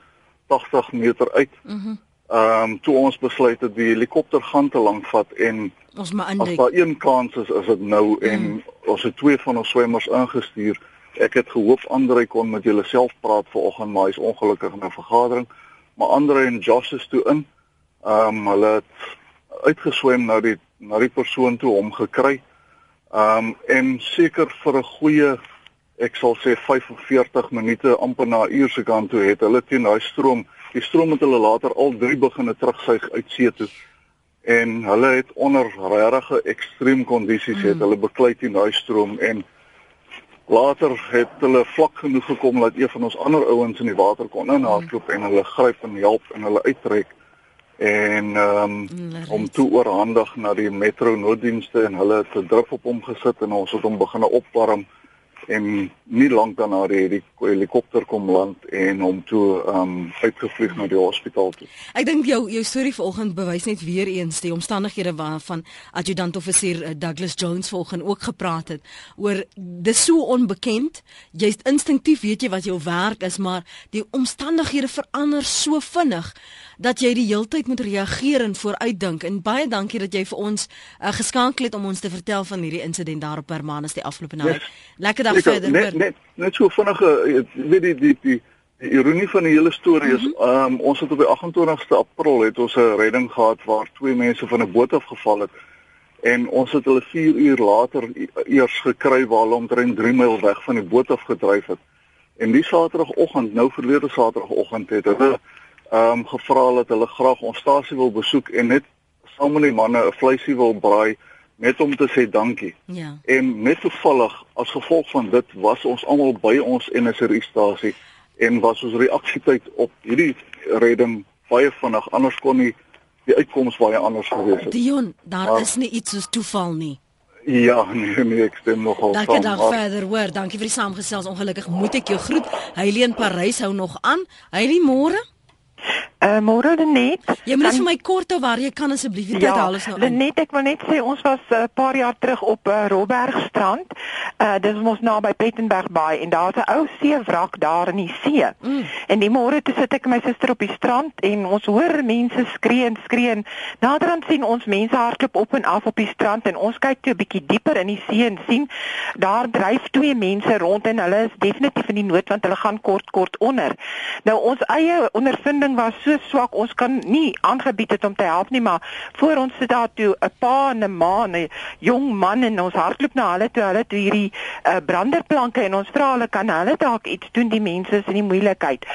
80 meter uit. Mhm. Mm ehm um, toe ons besluit het die helikopter gaan te lank vat en ons maar in die As daar een kans is is dit nou en mm. ons het twee van ons swemmers ingestuur. Ek het gehoop Andre kon met julle self praat vanoggend, maar hy's ongelukkig in 'n vergadering. Maar Andre en Josh is toe in. Ehm um, hulle het uitgeswem na die na die persoon toe om gekry. Ehm um, en seker vir 'n goeie ek sal sê 45 minute amper na uur se kant toe het hulle teen daai stroom die stroom het hulle later al drie begine terugsuig uit see toe en hulle het onder regtig ekstreem kondisies mm. het hulle beklei teen daai stroom en later het hulle vlak genoeg gekom dat een van ons ander ouens in die water kon inhardloop mm. en hulle gryp en help en hulle uittrek en ehm um, om toe oorhandig na die metro nooddienste en hulle het 'n druk op hom gesit en ons het hom begine opwarm en nie lank daarna het die helikopter kom land en hom toe um uitgevlieg na die hospitaal toe. Ek dink jou jou storie vanoggend bewys net weer eens die omstandighede waarvan adjutant offisier eh, Douglas Jones vanoggend ook gepraat het oor dis so onbekend. Jy's instinktief weet jy wat jou werk is, maar die omstandighede verander so vinnig dat jy die heeltyd moet reageer en vooruitdink en baie dankie dat jy vir ons uh, geskakel het om ons te vertel van hierdie insident daar op Hermanus die afgelope naweek. Yes. Lekker dag Lekker, verder. Net, net net so vinnige eh, weet die die die die ironie van die hele storie is mm -hmm. um, ons het op die 28ste April het ons 'n redding gehad waar twee mense van 'n boot af geval het en ons het hulle 4 uur later e-, eers gekry waar hulle omtrent 3 myl weg van die boot af gedryf het. En die Saterdagoggend, nou verlede Saterdagoggend het hulle ehm um, gevra dat hulle graag ons stasie wil besoek en net saam met die manne 'n vleisie wil braai net om te sê dankie. Ja. En net toevallig as gevolg van dit was ons almal by ons NSRI-stasie en was ons reaksietyd op hierdie redding baie vinnig anders kon nie die uitkoms baie anders gewees het. Dion, daar maar, is nie iets soos toeval nie. Ja, nee, nee, ek stem nogal saam. Dankie dag verder, hoor. Dankie vir die saamgesels. Ongelukkig moet ek jou groet. Heilie in Parys hou nog aan. Heilie, môre. Uh, môre net. Jy moet vir my kort of waar jy kan asseblief dit ja, alles nou. Ja, net ek wil net sê ons was 'n uh, eh, paar jaar terug op uh, Robbergstrand. Uh dis mos naby Pettenberg Bay en daar's 'n ou seewrak daar in die see. Mm. En die môre toe sit ek en my suster op die strand en ons hoor mense skree en skree. Naderhand sien ons mense hardloop op en af op die strand en ons kyk toe 'n bietjie dieper in die see en sien daar dryf twee mense rond en hulle is definitief in die nood want hulle gaan kort kort onder. Nou ons eie ondervinding was so swak ons kan nie aangebied het om te help nie maar voor ons sit daar toe 'n pa en 'n ma en 'n jong man en ons hardloop na hulle toe hulle toe hierdie uh, branderplanke en ons vra hulle kan hulle dalk iets doen die mense is in die moeilikheid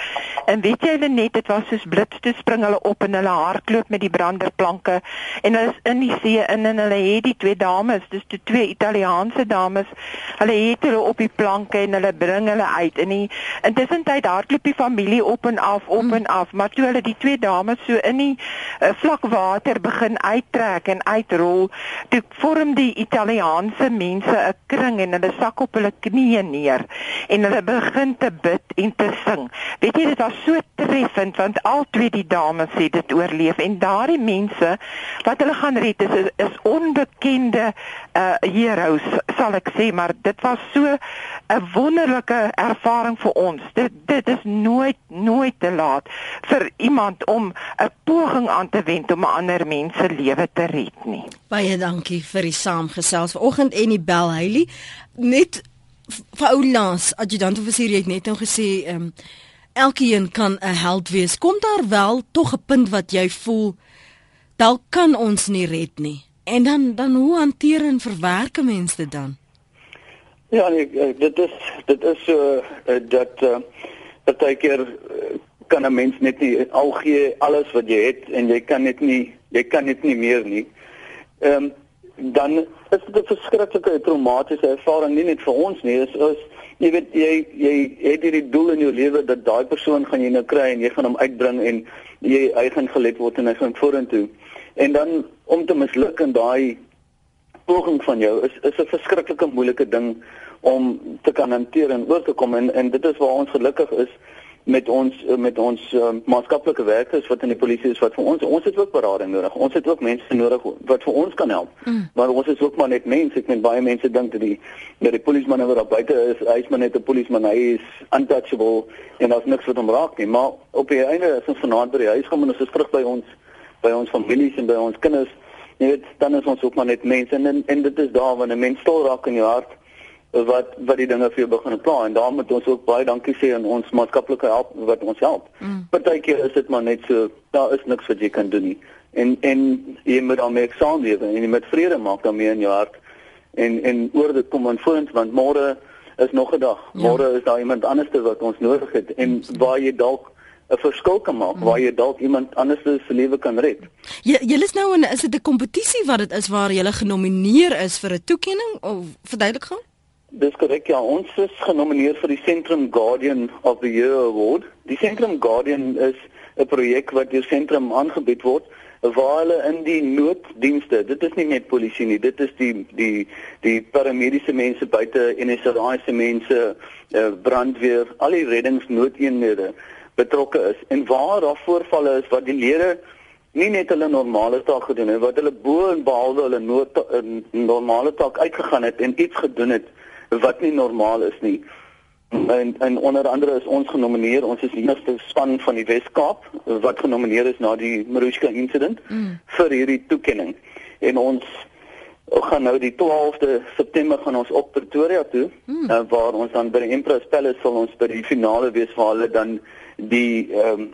en weet jy hulle net dit was soos blits toe spring hulle op en hulle hardloop met die branderplanke en hulle is in die see in en hulle het die twee dames dis die twee Italiaanse dames hulle het hulle op die planke en hulle bring hulle uit en die intussen tyd hardloop die familie op en af op mm. en af maar toe hulle die twee dames so in die uh, vlak water begin uittrek en uitrol, toe vorm die Italiaanse mense 'n kring en hulle sak op hulle knieë neer en hulle begin te bid en te sing. Weet jy dit was so treffend want al twee die dames het dit oorleef en daardie mense wat hulle gaan red is is onbekende uh heroes sal ek sê maar dit was so 'n wonderlike ervaring vir ons. Dit dit is nooit nooit te laat vir iemand om 'n poging aan te wend om 'n ander mens se lewe te red nie. Baie dankie vir die saamgesels vanoggend en die bel Hailey. Net vir ou Lans, adjutant offisier het net nou gesê, ehm um, elkeen kan 'n held wees. Kom daar wel tog 'n punt wat jy voel dalk kan ons nie red nie. En dan dan hoe hanteer en verwerk mense dit dan? Ja, nee, dit is dit is so uh, dat uh, partykeer uh, kan 'n mens net nie al gee alles wat jy het en jy kan net nie jy kan net nie meer nie. Ehm um, dan is dit 'n verskriklike traumatiese ervaring nie net vir ons nie, is is jy weet jy jy het hierdie doel in jou lewe dat daai persoon gaan jy nou kry en jy gaan hom uitbring en jy hy gaan gelet word en hy gaan vorentoe. En dan om te misluk in daai poging van jou is is 'n verskriklike moeilike ding om te kan hanteer en oor te kom en en dit is waar ons gelukkig is met ons met ons uh, maatskaplike werkers wat in die polisie is wat vir ons ons het ook berading nodig. Ons het ook mense nodig wat vir ons kan help. Mm. Maar ons is ook maar net mense. Ek meen baie mense dink dat die dat die polisieman wat daar buite is, hy's maar net 'n polisieman. Hy is untouchable en daar's niks wat hom raak nie. Maar op die einde as ons vanaand by die huis kom en ons is terug by ons by ons families en by ons kinders, jy weet, dan is ons ook maar net mense en en, en dit is daar wanneer 'n mens stil raak in jou hart wat wat die dinge vir jou begin pla en daarom moet ons ook baie dankie sê aan ons maatskaplike help wat ons help. Mm. Partykeer is dit maar net so daar is niks wat jy kan doen nie. En en jy moet daarmee saamleef en jy moet vrede maak daarmee in jou hart. En en oor dit kom aan vorentoe want môre is nog 'n dag. Ja. Môre is daar iemand anderste wat ons nodig het en waar jy dalk 'n verskil kan maak mm. waar jy dalk iemand anders se lewe kan red. Jy jy is nou in is dit 'n kompetisie wat dit is waar jy genomineer is vir 'n toekenning of verduidelik gou? Dis korrek ja, ons is genomineer vir die Centrum Guardian of the Year Award. Die Centrum Guardian is 'n projek wat deur Centrum aangebied word waar hulle in die nooddienste, dit is nie net polisie nie, dit is die die die paramediese mense buite NSA se mense, eh, brandweer, al die reddingsnoodeenhede betrokke is en waar daar voorvalle is wat die lede nie net hulle normale taak gedoen het wat hulle bo en behalwe hulle nood normale taak uitgegaan het en iets gedoen het wat nie normaal is nie. En en onder andere is ons genomineer, ons is die eerste span van die Wes-Kaap wat genomineer is na die Marushka incident mm. vir hierdie toekenning. En ons gaan nou die 12de September gaan ons op Pretoria toe mm. uh, waar ons dan by die Empress Palace sal ons by die finale wees waar hulle dan die ehm um,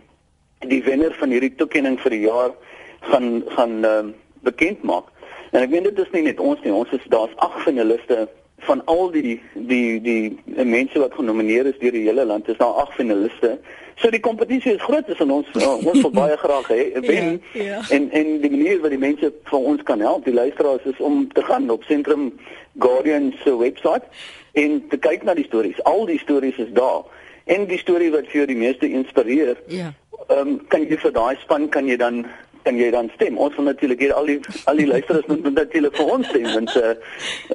die wenner van hierdie toekenning vir die jaar gaan gaan ehm um, bekend maak. En ek weet dit is nie net ons nie, ons is daar's ag finaliste van al die die die mense wat genomineer is deur die hele land is daar ag finaliste. So die kompetisie is groot en ons <laughs> ons wil baie graag hê wen. Ja, ja. En en die manier wat die mense vir ons kan help, die luisteraars is om te gaan op Sentrum Guardian se webwerf en te kyk na die stories. Al die stories is daar. En die storie wat vir jou die meeste inspireer. Ja. Ehm um, kan jy vir daai span kan jy dan kan jy dan stem. Ons wil natuurlik hier al die al die luisteraars moet natuurlik vir ons stem want uh,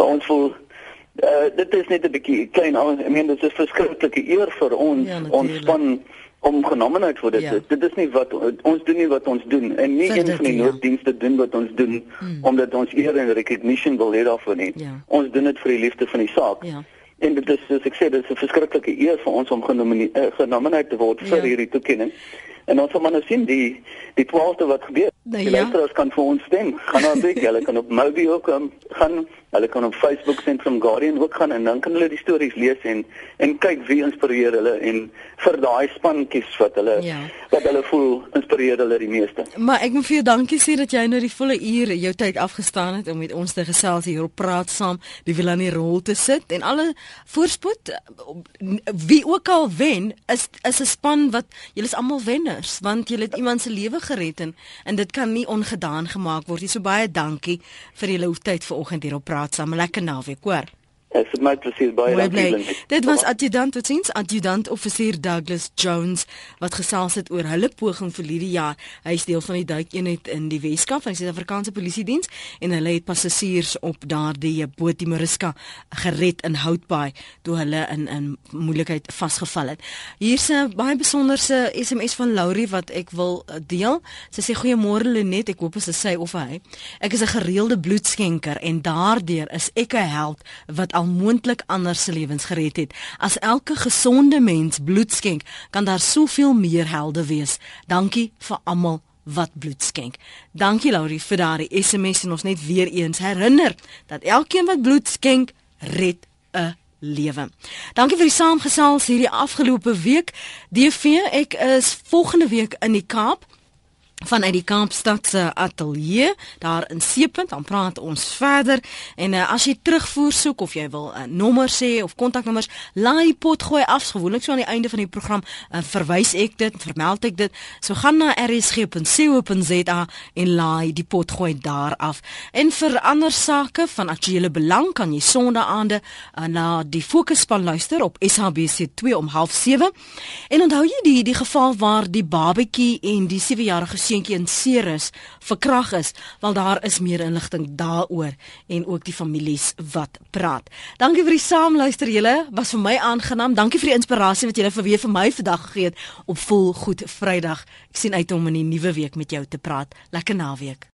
ons voel Uh, dit is net 'n bietjie klein al ek meen dit is 'n verskriklike eer vir ons ja, ons span om genomineer vir dit. Ja. Dit is nie wat ons doen nie wat ons doen en nie een van die ja. nooddienste doen wat ons doen hmm. omdat ons eer en recognition wil hê daarvoor nie. Ja. Ons doen dit vir die liefde van die saak. Ja. En dit is soos ek sê dit is 'n verskriklike eer vir ons om genomineer uh, genomineer te word vir ja. hierdie toekenning. En ons maar nou sien die die 12de wat gebeur. Nou, die ja. luisteraars kan vir ons stem. Gaan nou kyk, hulle kan op Mobi ook um, gaan Hulle kan op Facebook Centrum Guardian ook gaan en dan kan hulle die stories lees en en kyk wie inspireer hulle en vir daai spanetjies wat hulle ja. wat hulle voel inspireer hulle die meeste. Maar ek moet vir jou dankie sê dat jy nou die volle uur jou tyd afgestaan het om met ons te gesels hier op praat saam, die wil aan die rol te sit en alle voorspoed wie ook al wen is is 'n span wat julle is almal wenners want julle het iemand se lewe gered en en dit kan nie ongedaan gemaak word nie. So baie dankie vir julle tyd vanoggend hier op praat saam. Lekker naweek, hoor. Ek sê my presies baie dankie. Dit was adjutant wat sins adjutant offisier Douglas Jones wat gesels het oor hulle poging vir hierdie jaar. Hy is deel van die duikeenheid in die Weskaap van die Suid-Afrikaanse Polisie Diens en hulle het passasiers op daardie boot die Mariska gered in Houtbaai toe hulle in in moeilikheid vasgeval het. Hier's 'n baie besonderse SMS van Laurie wat ek wil uh, deel. Sy sê goeiemôre Lenet, ek hoop dit is sy of hy. Ek is 'n gereelde bloedskenker en daardeur is ek 'n held wat al moontlik ander se lewens gered het. As elke gesonde mens bloed skenk, kan daar soveel meer helde wees. Dankie vir almal wat bloed skenk. Dankie Laurie vir daardie SMS en ons net weer eens herinner dat elkeen wat bloed skenk, red 'n lewe. Dankie vir die saamgesels hierdie afgelope week. DV, ek is volgende week in die Kaap vanuit die Kaapstad se ateljee daar in Seepunt dan praat ons verder. En uh, as jy terugvoer soek of jy wil 'n uh, nommer sê of kontaknommers laai die pot gooi af. Gewoonlik so aan die einde van die program uh, verwys ek dit vermeld ek dit. So gaan na rsg.co.za en laai die pot gooi daar af. En vir ander sake van aktuele belang kan jy sonnaande uh, na die fokusspan luister op SABC2 om 07:30 en onthou jy die die geval waar die babatjie en die 7-jarige seentjie in Ceres verkrag is, wel daar is meer inligting daaroor en ook die families wat praat. Dankie vir die saamluister julle, was vir my aangenaam. Dankie vir die inspirasie wat julle vir weer vir my vandag gegee het op vol goed Vrydag. Ek sien uit om in die nuwe week met jou te praat. Lekker naweek.